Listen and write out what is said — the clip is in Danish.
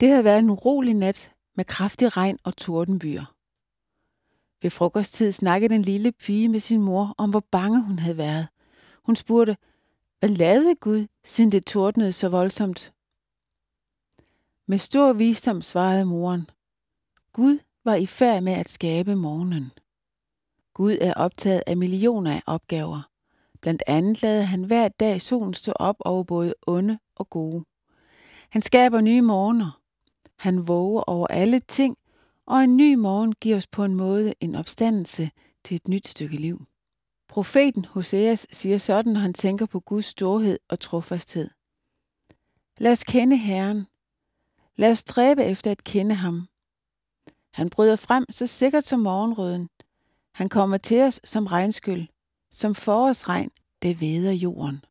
Det havde været en urolig nat med kraftig regn og tordenbyer. Ved frokosttid snakkede den lille pige med sin mor om, hvor bange hun havde været. Hun spurgte, hvad lavede Gud, siden det tordnede så voldsomt? Med stor visdom svarede moren. Gud var i færd med at skabe morgenen. Gud er optaget af millioner af opgaver. Blandt andet lader han hver dag solen stå op over både onde og gode. Han skaber nye morgener. Han våger over alle ting, og en ny morgen giver os på en måde en opstandelse til et nyt stykke liv. Profeten Hoseas siger sådan, når han tænker på Guds storhed og trofasthed. Lad os kende Herren. Lad os stræbe efter at kende ham. Han bryder frem så sikkert som morgenrøden. Han kommer til os som regnskyld, som forårsregn, det veder jorden.